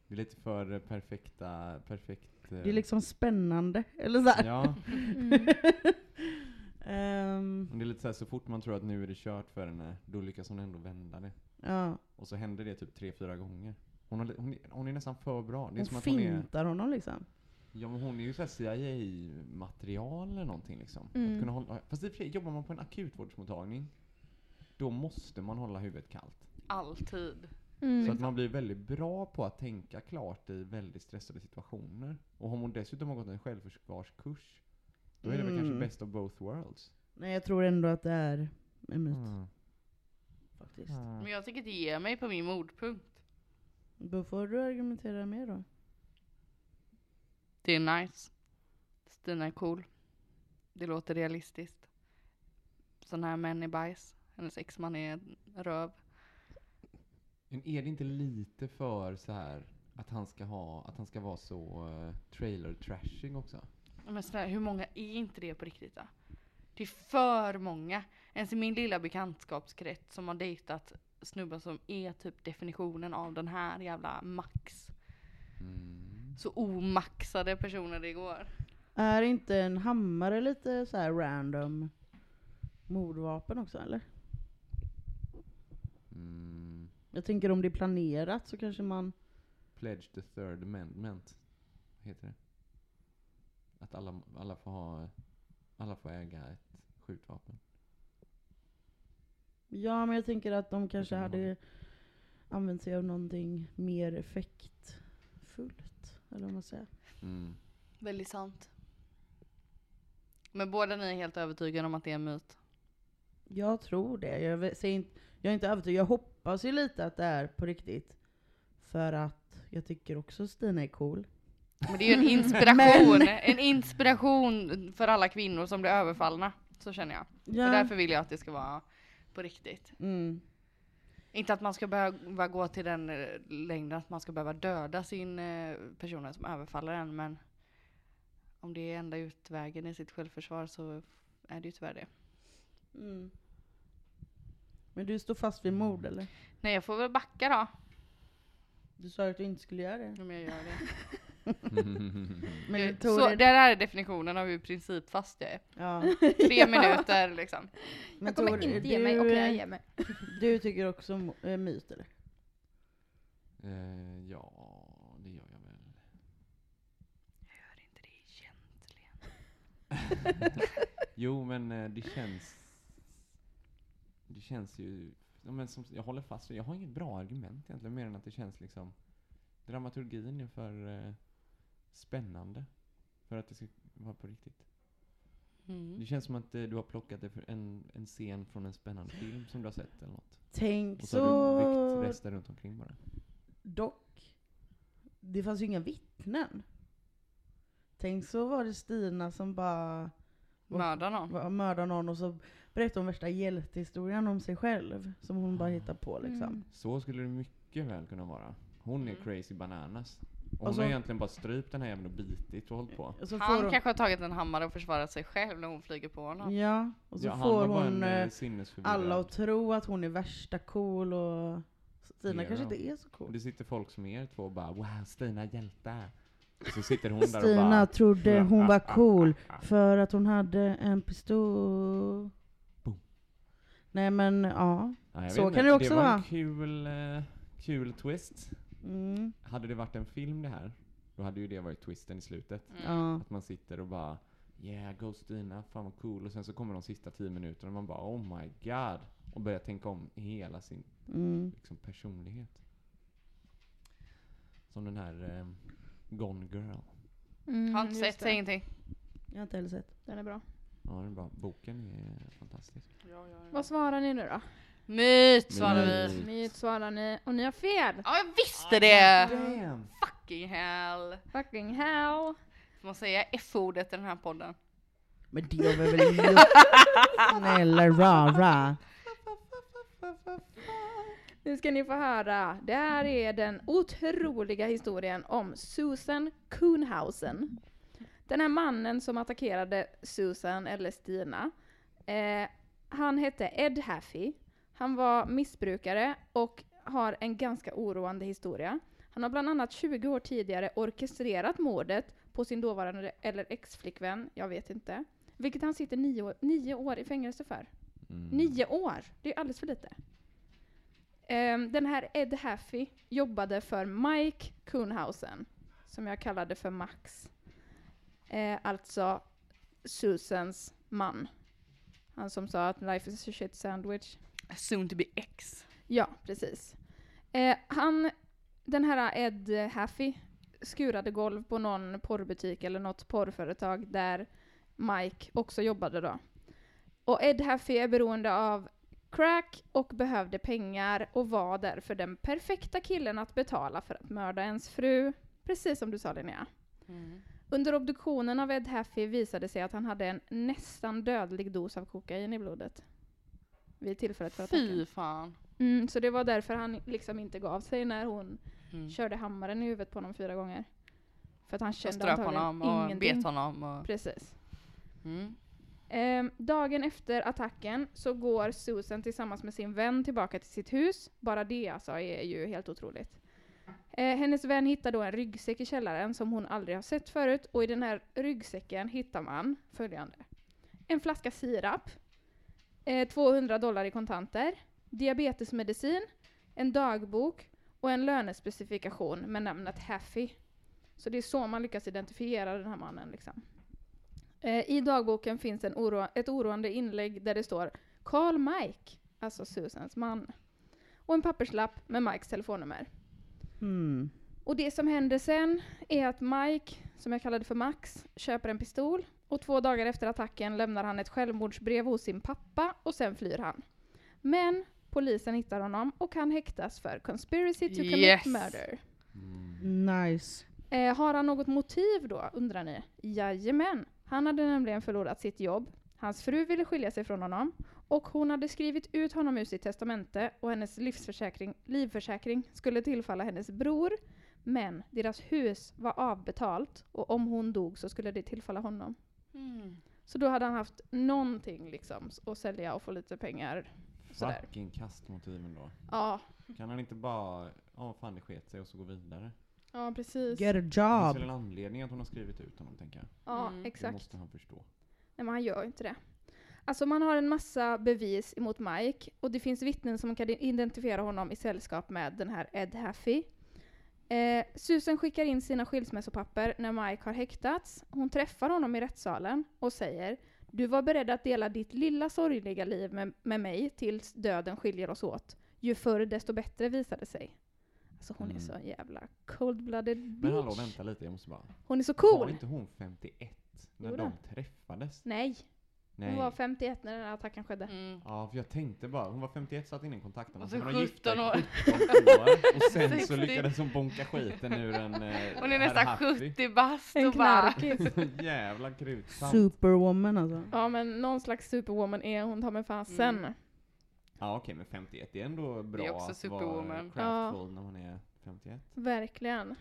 Speaker 2: Det är lite för eh, perfekta, perfekt... eh,
Speaker 5: Det är liksom spännande, eller så här.
Speaker 2: Ja,
Speaker 1: Mm.
Speaker 5: Ehm,
Speaker 2: men det är lite så här, så fort man tror att nu är det kört för henne, då lyckas hon ändå vända det.
Speaker 5: ja.
Speaker 2: Och så händer det typ tre, fyra gånger. Hon, har, hon, är, hon är nästan för bra. Det är
Speaker 5: Hon
Speaker 2: som att hon är,
Speaker 5: fintar honom liksom.
Speaker 2: ja, men hon är ju så här CIA-material eller någonting liksom.
Speaker 1: Mm.
Speaker 2: Att kunna hålla, fast i och för sig, jobbar man på en akutvårdsmottagning, då måste man hålla huvudet kallt.
Speaker 4: Alltid.
Speaker 1: Mm.
Speaker 2: Så att man blir väldigt bra på att tänka klart i väldigt stressade situationer. Och om hon dessutom har gått en självförsvarskurs, då är det väl
Speaker 5: Mm.
Speaker 2: kanske best of both worlds.
Speaker 5: Nej jag tror ändå att det är en myt
Speaker 2: Mm.
Speaker 5: faktiskt.
Speaker 4: Men jag tycker det ger mig på min mordpunkt.
Speaker 5: Då får du argumentera mer då.
Speaker 4: Det är nice. Stina är cool. Det låter realistiskt. Sån här män är bajs. Hennes exman är röv.
Speaker 2: Men är det inte lite för så här att han ska ha, att han ska vara så uh, trailer trashing också?
Speaker 4: Men snälla, hur många är inte det på riktigt då? Det är för många. Ens i min lilla bekantskapskrets som har dejtat snubbar som är typ definitionen av den här jävla max.
Speaker 2: Mm.
Speaker 4: Så omaxade personer det går.
Speaker 5: Är inte en hammare lite så här random mordvapen också eller?
Speaker 2: Mm.
Speaker 5: Jag tänker om det är planerat så kanske man...
Speaker 2: Pledge the third amendment. Heter det? Att alla, alla får ha, alla får äga ett skjutvapen.
Speaker 5: Ja men jag tänker att de kanske hade använt sig av någonting mer effektfullt. Eller vad man säger.
Speaker 2: Mm.
Speaker 4: Väldigt sant. Men båda ni är helt övertygade om att det är en myt.
Speaker 5: Jag tror det. Jag, vet- säger inte, jag är inte övertygad. Jag hoppas ju lite att det är på riktigt. För att jag tycker också Stina är cool.
Speaker 4: Men det är ju en inspiration. en inspiration för alla kvinnor som blir överfallna. Så känner jag.
Speaker 5: Ja.
Speaker 4: Och därför vill jag att det ska vara på riktigt.
Speaker 5: Mm.
Speaker 4: Inte att man ska behöva gå till den eh, längden att man ska behöva döda sin eh, personen som överfaller en men om det är enda utvägen i sitt självförsvar så är det ju tyvärr det.
Speaker 5: Mm. Men du står fast vid mord eller?
Speaker 4: Nej jag får väl backa då.
Speaker 5: Du sa att du inte skulle göra det.
Speaker 4: Om jag gör det.
Speaker 5: Men
Speaker 4: Eh,
Speaker 5: det tog
Speaker 4: så,
Speaker 5: det-
Speaker 4: där är definitionen av hur principfast jag är.
Speaker 5: Ja.
Speaker 4: Tre minuter liksom.
Speaker 5: Men
Speaker 1: Jag kommer inte ge
Speaker 5: du,
Speaker 1: mig och jag ger mig.
Speaker 5: Du tycker också om äh, myt eller?
Speaker 2: Eh, ja, det gör jag väl.
Speaker 4: Jag gör inte det egentligen.
Speaker 2: Jo, men eh, det känns... Det känns ju... Ja, men som, jag håller fast Jag har inget bra argument egentligen, mer än att det känns liksom... Dramaturgin är för eh, spännande för att det ska vara på riktigt.
Speaker 4: Mm.
Speaker 2: Det känns som att eh, du har plockat en, en scen från en spännande film som du har sett eller något.
Speaker 5: Tänk
Speaker 2: Och så har du
Speaker 5: så...
Speaker 2: byggt resten runt omkring bara.
Speaker 5: Dock, det fanns ju inga vittnen. Tänk så var det Stina som bara
Speaker 4: Mörda någon.
Speaker 5: mördade någon och så berättade hon värsta hjältehistorien om sig själv. Som hon bara hittar på liksom.
Speaker 1: Mm.
Speaker 2: Så skulle det mycket väl kunna vara. Hon är
Speaker 4: Mm.
Speaker 2: crazy bananas. Och hon
Speaker 5: Och så-
Speaker 2: har egentligen bara strypt den här jäveln och bitit och hållit på.
Speaker 5: Och så får
Speaker 4: Han
Speaker 5: hon,
Speaker 4: kanske har tagit en hammare och försvarat sig själv när hon flyger på honom.
Speaker 5: Ja, och så
Speaker 2: Ja,
Speaker 5: får hon
Speaker 2: en,
Speaker 5: eh,
Speaker 2: eh,
Speaker 5: alla att tro att hon är värsta cool och Stina
Speaker 2: Hero.
Speaker 5: kanske inte är så
Speaker 2: Och
Speaker 5: cool.
Speaker 2: det sitter folk som er två och bara wow, Stina hjälte. Och så sitter hon där och
Speaker 5: Stina
Speaker 2: bara
Speaker 5: trodde hon var cool för att hon hade en pistol.
Speaker 2: Boom.
Speaker 5: Nej men ja.
Speaker 2: Ja,
Speaker 5: Så kan
Speaker 2: inte,
Speaker 5: det också
Speaker 2: Det var
Speaker 5: vara.
Speaker 2: en kul, eh, kul twist.
Speaker 5: Mm,
Speaker 2: Hade det varit en film det här, då hade ju det varit twisten i slutet.
Speaker 4: Mm.
Speaker 5: ja.
Speaker 2: Att man sitter och bara Yeah, go Stina, fan vad cool. Och sen så kommer de sista tio minuterna och man bara Oh my god. Och börjar tänka om hela sin
Speaker 5: Mm.
Speaker 2: liksom, personlighet. Som den här eh, Gone Girl.
Speaker 1: Mm,
Speaker 4: Har inte sett, säg ingenting.
Speaker 5: Jag har inte heller sett.
Speaker 1: Den är bra.
Speaker 2: Ja, den är bra. Boken är fantastisk.
Speaker 1: Vad svarar ni nu då?
Speaker 4: Myt svarar vi.
Speaker 2: Myt.
Speaker 1: Svarar ni, och ni har fel!
Speaker 4: Ja jag visste det!
Speaker 2: Damn!
Speaker 4: Fucking hell.
Speaker 1: Fucking hell!
Speaker 4: Får man säga F-ordet i den här podden?
Speaker 5: Men det har vi väl gjort? Snälla rara.
Speaker 1: Nu ska ni få höra. Det här är den otroliga historien om Susan Kuhnhausen. Den här mannen som attackerade Susan, eller Stina, eh, han hette Ed Haffey. Han var missbrukare och har en ganska oroande historia. Han har bland annat 20 år tidigare orkestrerat mordet på sin dåvarande, eller ex-flickvän, jag vet inte. Vilket han sitter nio år, nio år i fängelse för.
Speaker 2: Mm.
Speaker 1: Nio år! Det är alldeles för lite. Ehm, den här Ed Haffey jobbade för Mike Kuhnhausen, som jag kallade för Max. Eh, alltså Susans man. Han som sa att life is a shit sandwich.
Speaker 4: Soon to be X.
Speaker 1: Ja, precis. Eh, han, den här Ed Haffey skurade golv på någon porrbutik eller något porrföretag där Mike också jobbade då. Och Ed Haffey är beroende av crack och behövde pengar och var därför den perfekta killen att betala för att mörda ens fru. Precis som du sa Linnea. Under obduktionen av Ed Haffey visade sig att han hade en nästan dödlig dos av kokain i blodet. Vid tillfället för attacken.
Speaker 4: Fy fan.
Speaker 1: Mm, så det var därför han liksom inte gav sig när hon
Speaker 4: Mm.
Speaker 1: körde hammaren i huvudet på honom fyra gånger. För att han kände antagligen
Speaker 4: honom och
Speaker 1: ingenting.
Speaker 4: bet honom. Och,
Speaker 1: Precis.
Speaker 4: mm.
Speaker 1: Ehm, dagen efter attacken så går Susan tillsammans med sin vän tillbaka till sitt hus. Bara det alltså är ju helt otroligt. Eh, hennes vän hittar då en ryggsäck i källaren som hon aldrig har sett förut och i den här ryggsäcken hittar man följande. En flaska sirap, eh, 200 dollar i kontanter, diabetesmedicin, en dagbok och en lönespecifikation med namnet Haffy. Så det är så man lyckas identifiera den här mannen. Liksom. Eh, I dagboken finns en oro, ett oroande inlägg där det står Call Mike, alltså Susans man. Och en papperslapp med Mikes telefonnummer.
Speaker 5: Hmm.
Speaker 1: Och det som händer sen är att Mike, som jag kallade för Max, köper en pistol och två dagar efter attacken lämnar han ett självmordsbrev hos sin pappa och sen flyr han. Men polisen hittar honom och han häktas för conspiracy to commit
Speaker 4: Yes.
Speaker 1: murder.
Speaker 2: Mm.
Speaker 5: Nice.
Speaker 1: Eh, har han något motiv då, undrar ni? Jajamän. Han hade nämligen förlorat sitt jobb. Hans fru ville skilja sig från honom och hon hade skrivit ut honom ur sitt testamente och hennes livsförsäkring, livförsäkring skulle tillfalla hennes bror. Men deras hus var avbetalt och om hon dog så skulle det tillfalla honom.
Speaker 4: Mm.
Speaker 1: Så då hade han haft någonting liksom att sälja och få lite pengar. Sådär.
Speaker 2: Fucking kastmotiven då.
Speaker 1: Ja,
Speaker 2: Kan han inte bara, ja fan det sket sig och så gå vidare?
Speaker 1: ja precis.
Speaker 5: Get a
Speaker 2: Det finns
Speaker 5: job.
Speaker 2: väl en anledning att hon har skrivit ut honom tänker jag.
Speaker 1: Ja,
Speaker 4: Mm.
Speaker 2: Det
Speaker 1: exakt.
Speaker 2: måste han förstå.
Speaker 1: Nej men han gör ju inte det. Alltså man har en massa bevis emot Mike och det finns vittnen som kan identifiera honom i sällskap med den här Ed Haffey. Eh, Susan skickar in sina skilsmässopapper när Mike har häktats. Hon träffar honom i rättssalen och säger Du var beredd att dela ditt lilla sorgliga liv med, med mig tills döden skiljer oss åt. Ju förr desto bättre visade sig. Alltså hon är
Speaker 2: Mm.
Speaker 1: så jävla cold-blooded
Speaker 2: Men hallå
Speaker 1: bitch.
Speaker 2: vänta lite, jag måste bara.
Speaker 1: Hon är så
Speaker 2: Var
Speaker 1: cool!
Speaker 2: inte hon 51 när de träffades?
Speaker 1: Nej,
Speaker 2: Nej.
Speaker 1: hon var 51 när den här attacken skedde.
Speaker 4: Mm.
Speaker 2: Ja, för jag tänkte bara, hon var 51 satt inne i kontakten
Speaker 4: Och
Speaker 2: sen
Speaker 4: så
Speaker 2: var de gifta i
Speaker 4: 17 år.
Speaker 2: 17 år. Och sen så
Speaker 4: 60.
Speaker 2: lyckades hon bonka skiten ur en eh,
Speaker 4: Hon är nästan
Speaker 2: Haffy.
Speaker 4: 70 bast
Speaker 1: En
Speaker 4: och bara...
Speaker 2: jävla krutsamt.
Speaker 5: Superwoman alltså.
Speaker 1: Ja men någon slags superwoman är hon ta mig fasen.
Speaker 4: Mm.
Speaker 2: Ja okej, men 51 det är ändå bra
Speaker 4: Det är också
Speaker 2: att vara craftful när man är 51.
Speaker 1: Verkligen.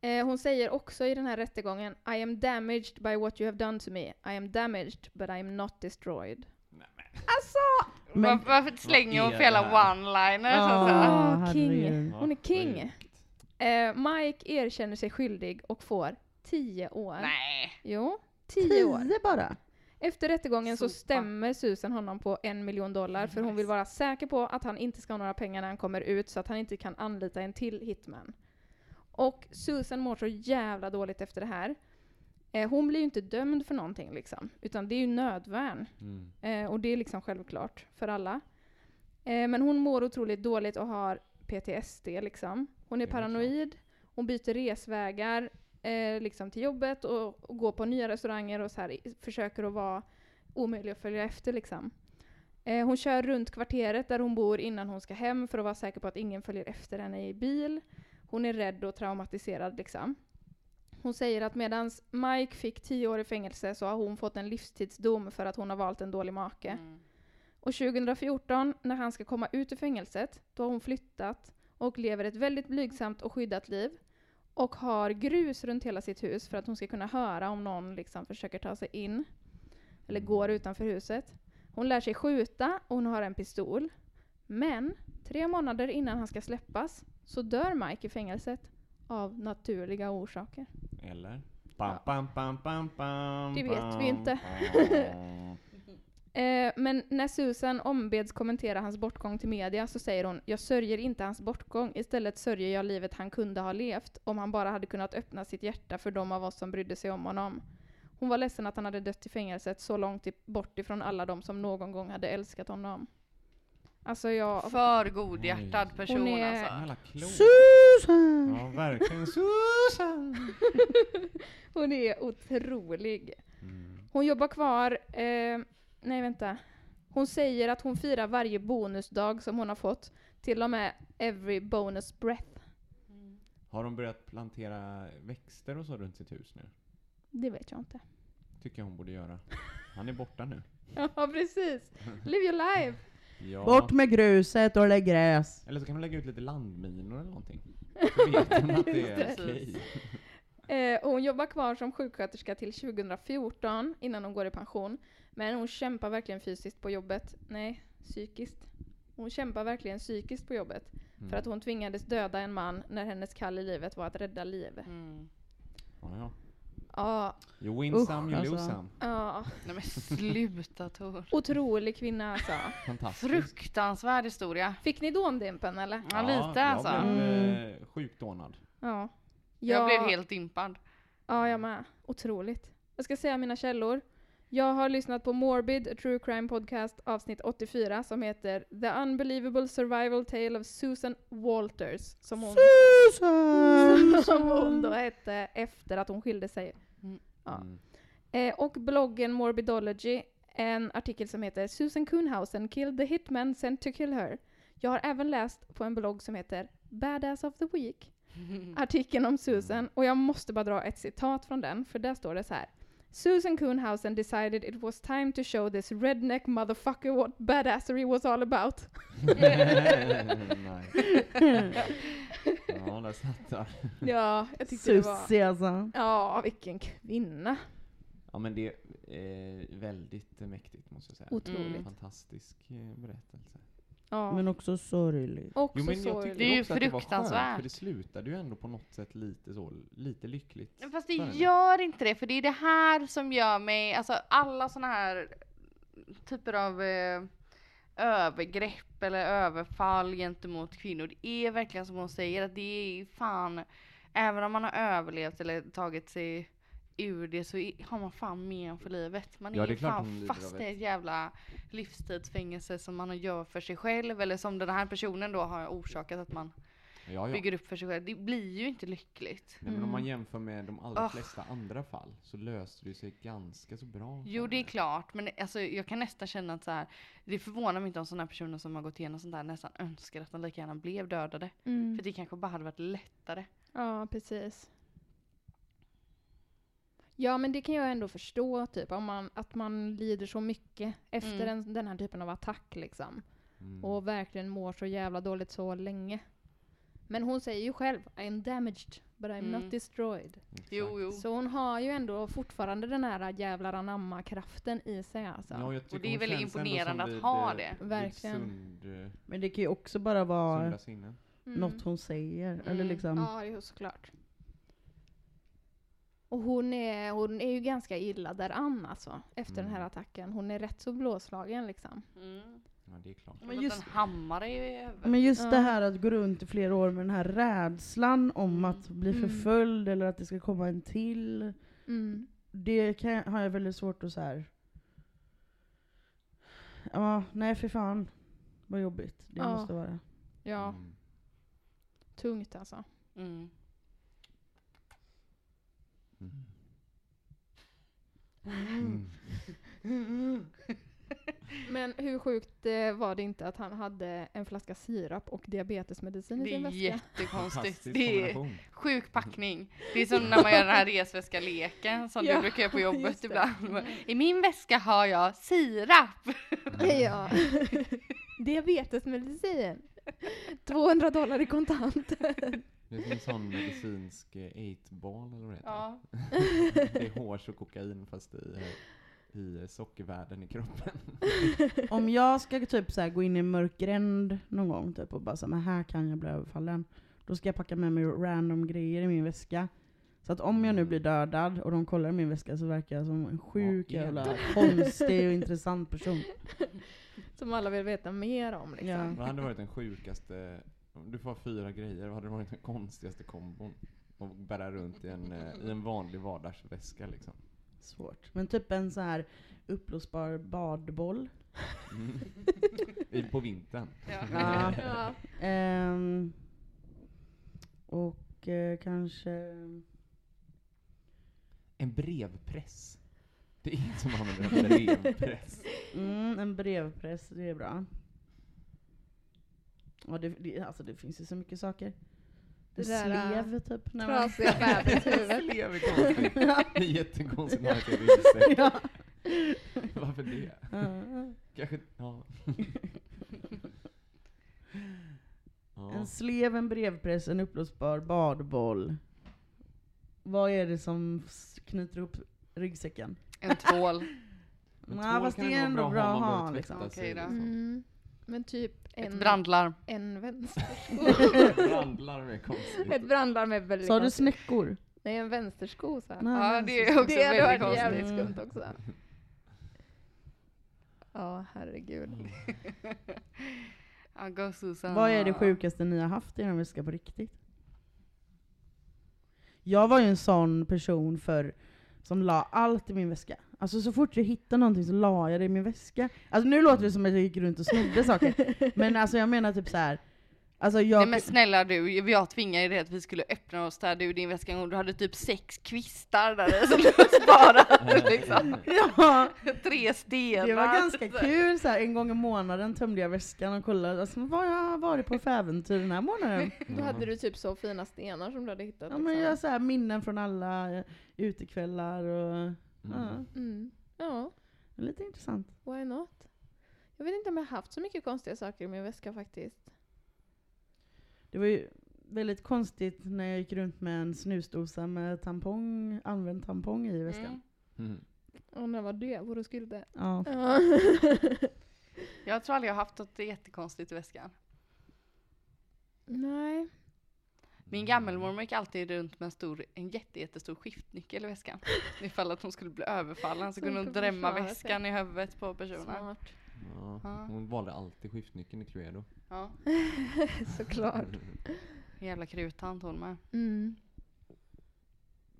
Speaker 1: Eh, hon säger också i den här rättegången I am damaged by what you have done to me. I am damaged but I am not destroyed.
Speaker 2: Nej, men.
Speaker 1: Alltså!
Speaker 5: Men-
Speaker 4: Var, varför slänger hon
Speaker 2: här?
Speaker 4: one-liners?
Speaker 5: Ja.
Speaker 4: Alltså?
Speaker 1: Ah, king.
Speaker 5: herregud.
Speaker 1: Hon är king. Eh, Mike erkänner sig skyldig och får 10 år.
Speaker 4: Nej.
Speaker 1: Jo, 10 år.
Speaker 5: Bara?
Speaker 1: Efter rättegången så
Speaker 4: Sopa.
Speaker 1: stämmer Susan honom på en miljon dollar för hon vill vara säker på att han inte ska ha några pengar när han kommer ut så att han inte kan anlita en till hitman. Och Susan mår så jävla dåligt efter det här. Eh, hon blir ju inte dömd för någonting liksom, utan det är ju nödvärn.
Speaker 2: Mm.
Speaker 1: Eh, och det är liksom självklart för alla. Eh, men hon mår otroligt dåligt och har PTSD liksom. Hon är paranoid, hon byter resvägar eh, liksom till jobbet och, och går på nya restauranger och så här, försöker att vara omöjlig att följa efter liksom. Eh, hon kör runt kvarteret där hon bor innan hon ska hem för att vara säker på att ingen följer efter henne i bil. Hon är rädd och traumatiserad liksom. Hon säger att medan Mike fick 10 år i fängelse så har hon fått en livstidsdom för att hon har valt en dålig make.
Speaker 4: Mm.
Speaker 1: Och 2014, när han ska komma ut ur fängelset, då har hon flyttat och lever ett väldigt blygsamt och skyddat liv. Och har grus runt hela sitt hus för att hon ska kunna höra om någon liksom försöker ta sig in. Eller går utanför huset. Hon lär sig skjuta och hon har en pistol. Men tre månader innan han ska släppas så dör Mike i fängelset av naturliga orsaker.
Speaker 2: Eller? Bam, bam, bam, bam, bam,
Speaker 1: Det vet vi inte. Eh, men när Susan ombeds kommentera hans bortgång till media så säger hon “Jag sörjer inte hans bortgång, istället sörjer jag livet han kunde ha levt om han bara hade kunnat öppna sitt hjärta för de av oss som brydde sig om honom”. Hon var ledsen att han hade dött i fängelset så långt bort ifrån alla de som någon gång hade älskat honom. Alltså jag...
Speaker 4: För godhjärtad
Speaker 2: Oj.
Speaker 4: person
Speaker 1: Hon är-
Speaker 4: alltså.
Speaker 2: Jävla klok.
Speaker 5: Susan!
Speaker 2: Ja, verkligen. Susan!
Speaker 1: Hon är otrolig.
Speaker 2: Mm.
Speaker 1: Hon jobbar kvar, eh, nej vänta. Hon säger att hon firar varje bonusdag som hon har fått, till och med every bonus breath.
Speaker 2: Har de börjat plantera växter och så runt sitt hus nu?
Speaker 1: Det vet jag inte.
Speaker 2: Tycker jag hon borde göra. Han är borta nu.
Speaker 1: Ja, precis. Live your life.
Speaker 2: Ja.
Speaker 5: Bort med gruset och lägg gräs.
Speaker 2: Eller så kan man lägga ut lite landminor eller någonting. Så vet att det är
Speaker 1: Just
Speaker 4: det.
Speaker 2: okej.
Speaker 1: Eh, och hon jobbar kvar som sjuksköterska till 2014 innan hon går i pension. Men hon kämpar verkligen fysiskt på jobbet. Nej, psykiskt. Hon kämpar verkligen psykiskt på jobbet.
Speaker 2: Mm.
Speaker 1: För att hon tvingades döda en man när hennes kall i livet var att rädda liv.
Speaker 4: Mm.
Speaker 2: Ja, ja.
Speaker 1: Ja,
Speaker 2: You win
Speaker 5: Usch,
Speaker 2: some, you
Speaker 5: alltså.
Speaker 2: lose some.
Speaker 1: ja.
Speaker 4: Nej men sluta Tor.
Speaker 1: Otrolig kvinna alltså.
Speaker 2: Fantastiskt.
Speaker 4: Fruktansvärd historia.
Speaker 1: Fick ni dåndimpen eller?
Speaker 4: Ja, lite alltså.
Speaker 2: Jag blev
Speaker 5: Mm.
Speaker 2: eh, sjukt dånad.
Speaker 1: Ja.
Speaker 4: Jag blev helt impad.
Speaker 1: Ja, jag med. Otroligt. Jag ska säga mina källor. Jag har lyssnat på Morbid, a true crime podcast, avsnitt 84, som heter The Unbelievable Survival Tale of Susan Walters. Som hon,
Speaker 5: Susan!
Speaker 1: som hon då hette efter att hon skilde sig. Ja.
Speaker 2: Mm.
Speaker 1: Eh, och bloggen Morbidology, en artikel som heter Susan Kuhnhausen killed the hitman sent to kill her. Jag har även läst på en blogg som heter Badass of the Week, artikeln om Susan, och jag måste bara dra ett citat från den, för där står det så här. Susan Kuhnhausen decided it was time to show this redneck motherfucker what badassery was all about.
Speaker 2: Ja, där satt där.
Speaker 1: Ja, jag tyckte det var...
Speaker 5: Alltså.
Speaker 1: Ja, vilken kvinna.
Speaker 2: Ja men det är väldigt mäktigt måste jag säga.
Speaker 1: Otroligt.
Speaker 4: Mm.
Speaker 2: Fantastisk eh, berättelse.
Speaker 1: Ja.
Speaker 5: Men också sorgligt.
Speaker 1: också
Speaker 2: Jo men jag
Speaker 1: sorgligt.
Speaker 2: tyckte
Speaker 4: Det är ju
Speaker 2: också att det var skönt,
Speaker 4: fruktansvärt.
Speaker 2: för det slutade ju ändå på något sätt lite så, lite lyckligt.
Speaker 4: Men Fast det gör inte det, för det är det här som gör mig, alltså alla såna här typer av eh, övergrepp eller överfall gentemot kvinnor. Det är verkligen som hon säger, att det är fan, även om man har överlevt eller tagit sig ur det så har man fan men för livet. Man
Speaker 2: Ja,
Speaker 4: är
Speaker 2: är
Speaker 4: fan fast i
Speaker 2: ett
Speaker 4: jävla livstidsfängelse som man gör för sig själv eller som den här personen då har orsakat att man
Speaker 2: Ja, ja.
Speaker 4: bygger upp för sig själv. Det blir ju inte lyckligt.
Speaker 2: Nej, men om man
Speaker 1: Mm.
Speaker 2: jämför med de allra
Speaker 4: Ah.
Speaker 2: flesta andra fall så löste det sig ganska så bra.
Speaker 4: Jo det är klart, men alltså, jag kan nästan känna att så här, det förvånar mig inte om sådana personer som har gått igenom sånt där nästan önskar att de lika gärna blev dödade.
Speaker 1: Mm.
Speaker 4: För det kanske bara hade varit lättare.
Speaker 1: Ja, precis. Ja, men det kan jag ändå förstå, typ, om man, att man lider så mycket efter
Speaker 4: Mm.
Speaker 1: en, den här typen av attack, liksom.
Speaker 2: Mm.
Speaker 1: Och verkligen mår så jävla dåligt så länge. Men hon säger ju själv, I'm damaged, but I'm
Speaker 4: Mm.
Speaker 1: not destroyed.
Speaker 4: Jo, jo.
Speaker 1: Så hon har ju ändå fortfarande den här jävlar anamma-kraften i sig alltså.
Speaker 2: Ja, jag tycker
Speaker 4: det är
Speaker 2: ändå
Speaker 4: imponerande
Speaker 2: som
Speaker 4: att ha
Speaker 2: eh,
Speaker 4: det.
Speaker 2: vid
Speaker 1: Verkligen.
Speaker 2: Sund, eh,
Speaker 5: Men det kan ju också bara vara.
Speaker 1: Mm.
Speaker 5: något hon säger. Eller
Speaker 4: Mm.
Speaker 5: liksom.
Speaker 1: Ja, det är såklart. Och hon är, hon är ju ganska illa däran alltså, efter den här
Speaker 2: Mm.
Speaker 1: attacken. Hon är rätt så blåslagen liksom.
Speaker 4: Mm.
Speaker 2: Ja, det är klart.
Speaker 4: Men just en hammare i.
Speaker 5: Men just
Speaker 1: Ja.
Speaker 5: det här att gå runt i flera år med den här rädslan om
Speaker 4: Mm.
Speaker 5: att bli
Speaker 1: Mm.
Speaker 5: förföljd eller att det ska komma en till.
Speaker 1: Mm.
Speaker 5: Det kan, har jag väldigt svårt att så här. Ja, nej för fan. Vad jobbigt det
Speaker 1: Ja.
Speaker 5: måste vara.
Speaker 1: Ja,
Speaker 2: Mm.
Speaker 1: tungt alltså.
Speaker 4: Mm.
Speaker 2: Mm.
Speaker 1: Men hur sjukt eh, var det inte att han hade en flaska sirap och diabetesmedicin i
Speaker 4: Det
Speaker 1: sin
Speaker 4: är
Speaker 1: väska?
Speaker 4: jättekonstigt.
Speaker 2: Fantastisk
Speaker 4: Det är sjuk packning. Det är som när man gör den här resväska-leken som
Speaker 1: Ja,
Speaker 4: du brukar göra på jobbet
Speaker 1: det.
Speaker 4: ibland. I min väska har jag sirap.
Speaker 1: Ja. Diabetesmedicin. 200 dollar i kontanter.
Speaker 2: Det är som en sån medicinsk eh, eight-ball eller vad det heter.
Speaker 4: Ja.
Speaker 2: Det är hårs och kokain fast i, eh, i sockervärden i kroppen.
Speaker 5: Om jag ska typ så här gå in i en mörk gränd någon gång typ, och bara säga men här kan jag bli överfallen. Då ska jag packa med mig random grejer i min väska. Så att om jag nu blir dödad och de kollar i min väska så verkar jag som en sjuk
Speaker 2: Ja,
Speaker 5: jävla konstig och intressant person.
Speaker 1: Som alla vill veta mer om liksom.
Speaker 5: Ja.
Speaker 2: Vad hade varit den sjukaste, du får fyra grejer, vad hade varit den konstigaste kombon? Och bära runt i en, eh, i en vanlig vardagsväska liksom.
Speaker 5: Svårt. Men typ en så här uppblåsbar badboll.
Speaker 2: Mm. På vintern.
Speaker 5: Ja.
Speaker 1: Ja.
Speaker 5: Ehm, och eh, kanske...
Speaker 2: En brevpress. Det är ingen som använder en brevpress.
Speaker 5: Mm, en brevpress, det är bra. Ja, det, det, alltså det finns ju så mycket saker.
Speaker 1: Det äh,
Speaker 5: slev typ. när man-
Speaker 1: Trasiga bebishuvudet.
Speaker 2: Slev är konstigt. Det är jättekonstigt det i ryggsäck.
Speaker 5: ja.
Speaker 2: Varför det?
Speaker 5: Ja.
Speaker 2: Kanske, ja. ja.
Speaker 5: En slev, en brevpress, en uppblåsbar badboll. Vad är det som knyter ihop ryggsäcken?
Speaker 4: En tvål.
Speaker 2: Men
Speaker 5: Nej,
Speaker 2: tvål
Speaker 5: fast
Speaker 2: kan
Speaker 5: det är ändå bra att
Speaker 2: man
Speaker 5: ha, liksom.
Speaker 4: Okej då.
Speaker 1: Mm. Men typ
Speaker 4: Ett
Speaker 1: en,
Speaker 4: brandlarm.
Speaker 1: en vänster.
Speaker 2: Brandlarm är konstigt.
Speaker 1: Ett brandlarm är väldigt
Speaker 5: Sa du
Speaker 1: konstigt.
Speaker 5: snäckor?
Speaker 1: Nej, en vänstersko så här.
Speaker 5: Nej,
Speaker 4: Ja, det är
Speaker 5: så-
Speaker 4: också
Speaker 1: Det hade
Speaker 4: väldigt
Speaker 1: varit jävligt.
Speaker 5: Mm.
Speaker 1: skumt också. Ja, herregud.
Speaker 4: Ja, go Susan.
Speaker 5: Vad är det sjukaste ni har haft i er väska på riktigt? Jag var ju en sån person för som la allt i min väska. Alltså så fort jag hittade någonting så la jag det i min väska. Alltså nu låter det som att jag gick runt och snodde saker. Men alltså jag menar typ så här. Alltså jag...
Speaker 4: Nej men snälla du, jag tvingade dig att vi skulle öppna och städa ur din väska en gång. Du hade typ sex kvistar där som du sparade liksom.
Speaker 5: ja,
Speaker 4: Tre stenar.
Speaker 5: det var ganska kul så här. En gång i månaden tömde jag väskan och kollade alltså, vad jag har varit på för äventyr den här månaden.
Speaker 1: Då hade du typ så fina stenar som du hade hittat.
Speaker 5: Ja, men
Speaker 1: liksom.
Speaker 5: jag har så här minnen från alla eh, utekvällar och Ja,
Speaker 1: Mm. Ja,
Speaker 5: lite intressant.
Speaker 1: why not? Jag vet inte om jag har haft så mycket konstiga saker i min väska faktiskt.
Speaker 5: Det var ju väldigt konstigt när jag gick runt med en snusdosa med tampong, använd tampong i väskan.
Speaker 4: Mm.
Speaker 2: Mm.
Speaker 1: Och när var det? Var du skulle?
Speaker 5: Ja.
Speaker 1: Ja.
Speaker 4: Jag tror aldrig jag har haft något jättekonstigt i väskan.
Speaker 1: Nej.
Speaker 4: Min gammelmormor gick alltid runt med en, stor, en jätte, jättestor skiftnyckel i väskan. Ifall att hon skulle bli överfallen så
Speaker 1: Så
Speaker 4: kunde hon drämma
Speaker 1: försvara sig.
Speaker 4: väskan i huvudet på personen.
Speaker 1: Smart.
Speaker 2: Ja. Hon valde alltid skiftnyckeln i Cluedo.
Speaker 4: Ja.
Speaker 1: Såklart.
Speaker 4: Jävla kruttant hon med.
Speaker 1: Mm.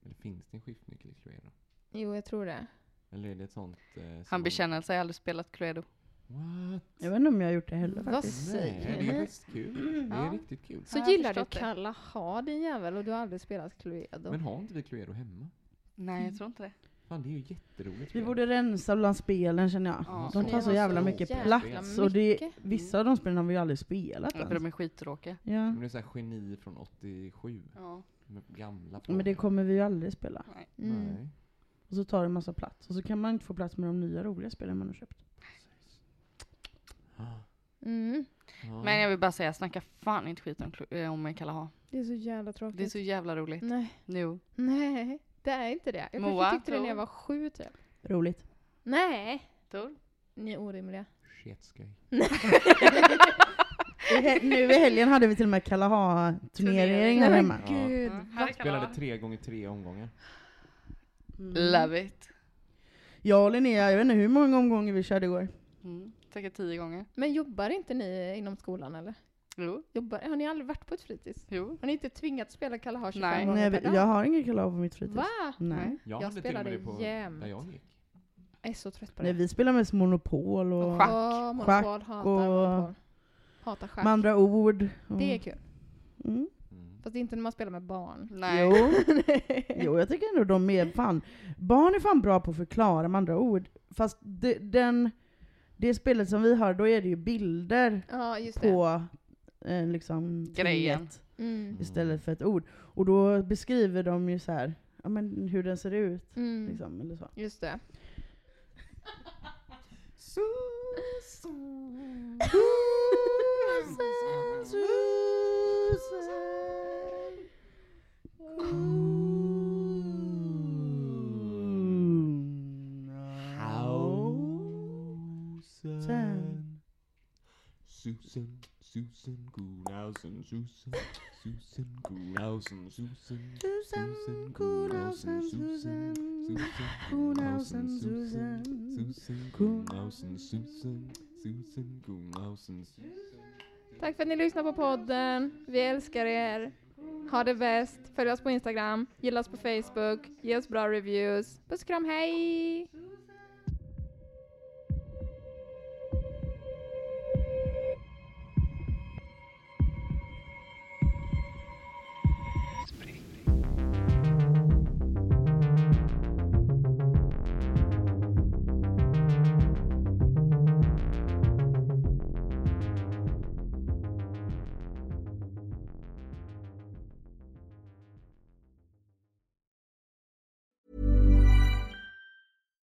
Speaker 2: Eller finns det en skiftnyckel i Cluedo?
Speaker 1: Jo, jag tror det.
Speaker 2: Eller är det ett sånt... Eh,
Speaker 4: Han bekänner sig aldrig spelat Cluedo.
Speaker 2: What?
Speaker 5: Jag vet inte om jag har gjort det heller
Speaker 1: Vad
Speaker 5: faktiskt.
Speaker 2: Nej, det är
Speaker 1: säger
Speaker 2: faktiskt kul. Det är
Speaker 4: Ja.
Speaker 2: riktigt kul.
Speaker 1: Så
Speaker 4: Ja,
Speaker 1: gillar du. Kalahar din jävel och du har aldrig spelat Cluedo.
Speaker 2: Men har inte vi Cluedo hemma?
Speaker 4: Nej, jag tror inte det.
Speaker 2: Fan, det är ju jätteroligt.
Speaker 5: Vi borde rensa bland spelen känner jag.
Speaker 4: Ja,
Speaker 5: de tar så jävla
Speaker 4: så
Speaker 5: mycket
Speaker 1: jävla
Speaker 5: plats. Och det,
Speaker 1: mycket.
Speaker 5: vissa av de spelen har vi ju aldrig spelat
Speaker 4: Ja, för de
Speaker 5: ens.
Speaker 4: är skittråkiga.
Speaker 5: Ja.
Speaker 2: Men det är så här geni från 87.
Speaker 4: Ja.
Speaker 2: Med gamla.
Speaker 5: Men det kommer vi ju aldrig spela.
Speaker 4: Nej.
Speaker 1: Mm.
Speaker 2: Nej.
Speaker 5: Och så tar det en massa plats. Och så kan man inte få plats med de nya roliga spelen man har köpt.
Speaker 1: Mm.
Speaker 2: Ja.
Speaker 4: Men jag vill bara säga, snacka fan inte skit om, eh, om Kalahar.
Speaker 1: Det är så jävla tråkigt.
Speaker 4: Det är så jävla roligt.
Speaker 1: Nej.
Speaker 4: Jo.
Speaker 1: Nej, det är inte det. Jag
Speaker 4: Moa,
Speaker 1: tyckte det när jag var sju typ.
Speaker 5: Roligt.
Speaker 1: Nej,
Speaker 4: Tor?
Speaker 1: ni är orimliga.
Speaker 2: Sketskoj.
Speaker 5: Nu i helgen hade vi till och med Kalaha-turnering här hemma.
Speaker 1: gud.
Speaker 4: Ja,
Speaker 2: Spelade tre gånger tre omgångar.
Speaker 5: Mm.
Speaker 4: Love it.
Speaker 5: Jag och Linnea, jag vet inte hur många omgångar vi körde igår.
Speaker 4: Mm. Säkert tio gånger.
Speaker 1: Men jobbar inte ni inom skolan eller?
Speaker 4: Jo.
Speaker 1: Jobbar, har ni aldrig varit på ett fritids?
Speaker 4: Jo.
Speaker 1: Har ni inte tvingats spela Kalahar 25
Speaker 4: Nej.
Speaker 1: gånger
Speaker 5: Nej,
Speaker 1: per
Speaker 5: vi-
Speaker 1: dag?
Speaker 5: jag har ingen Kalaha på mitt fritids.
Speaker 1: Va?
Speaker 5: Nej.
Speaker 2: Jag,
Speaker 1: Jag
Speaker 2: hade till och med
Speaker 1: spelade
Speaker 2: det på
Speaker 1: jämt.
Speaker 2: jag gick.
Speaker 1: Jag är så trött på det.
Speaker 5: Nej, vi spelar mest Monopol och,
Speaker 4: Och schack.
Speaker 1: Åh, monopol,
Speaker 5: Schack
Speaker 1: hatar
Speaker 5: och-
Speaker 1: monopol. Hatar schack.
Speaker 5: med andra ord. Och,
Speaker 1: Det är kul.
Speaker 5: mm.
Speaker 2: Mm.
Speaker 1: Fast inte när man spelar med barn.
Speaker 4: Nej.
Speaker 5: Jo. jo, jag tycker ändå de är fan, barn är fan bra på att förklara med andra ord. Fast det, den, det spelet som vi har, då är det ju bilder
Speaker 1: Ja, just det.
Speaker 5: på eh, liksom
Speaker 4: Grejen.
Speaker 1: Mm.
Speaker 5: istället för ett ord. Och då beskriver de ju så här, ja, men hur den ser ut.
Speaker 1: Mm.
Speaker 5: Liksom, eller så.
Speaker 1: Just det.
Speaker 2: Susan. Susan, Susan Gunausen, Susan, Susan Gunausen, Susan, Susan Gunausen, Susan, Susan Gunausen, Susan, Susan Gunausen, Susan, Susan Susan.
Speaker 1: Tack för att ni lyssnar på podden. Vi älskar er. Ha det bäst. Följ oss på Instagram. Gilla oss på Facebook. Ge oss bra reviews. Puss och kram, hej!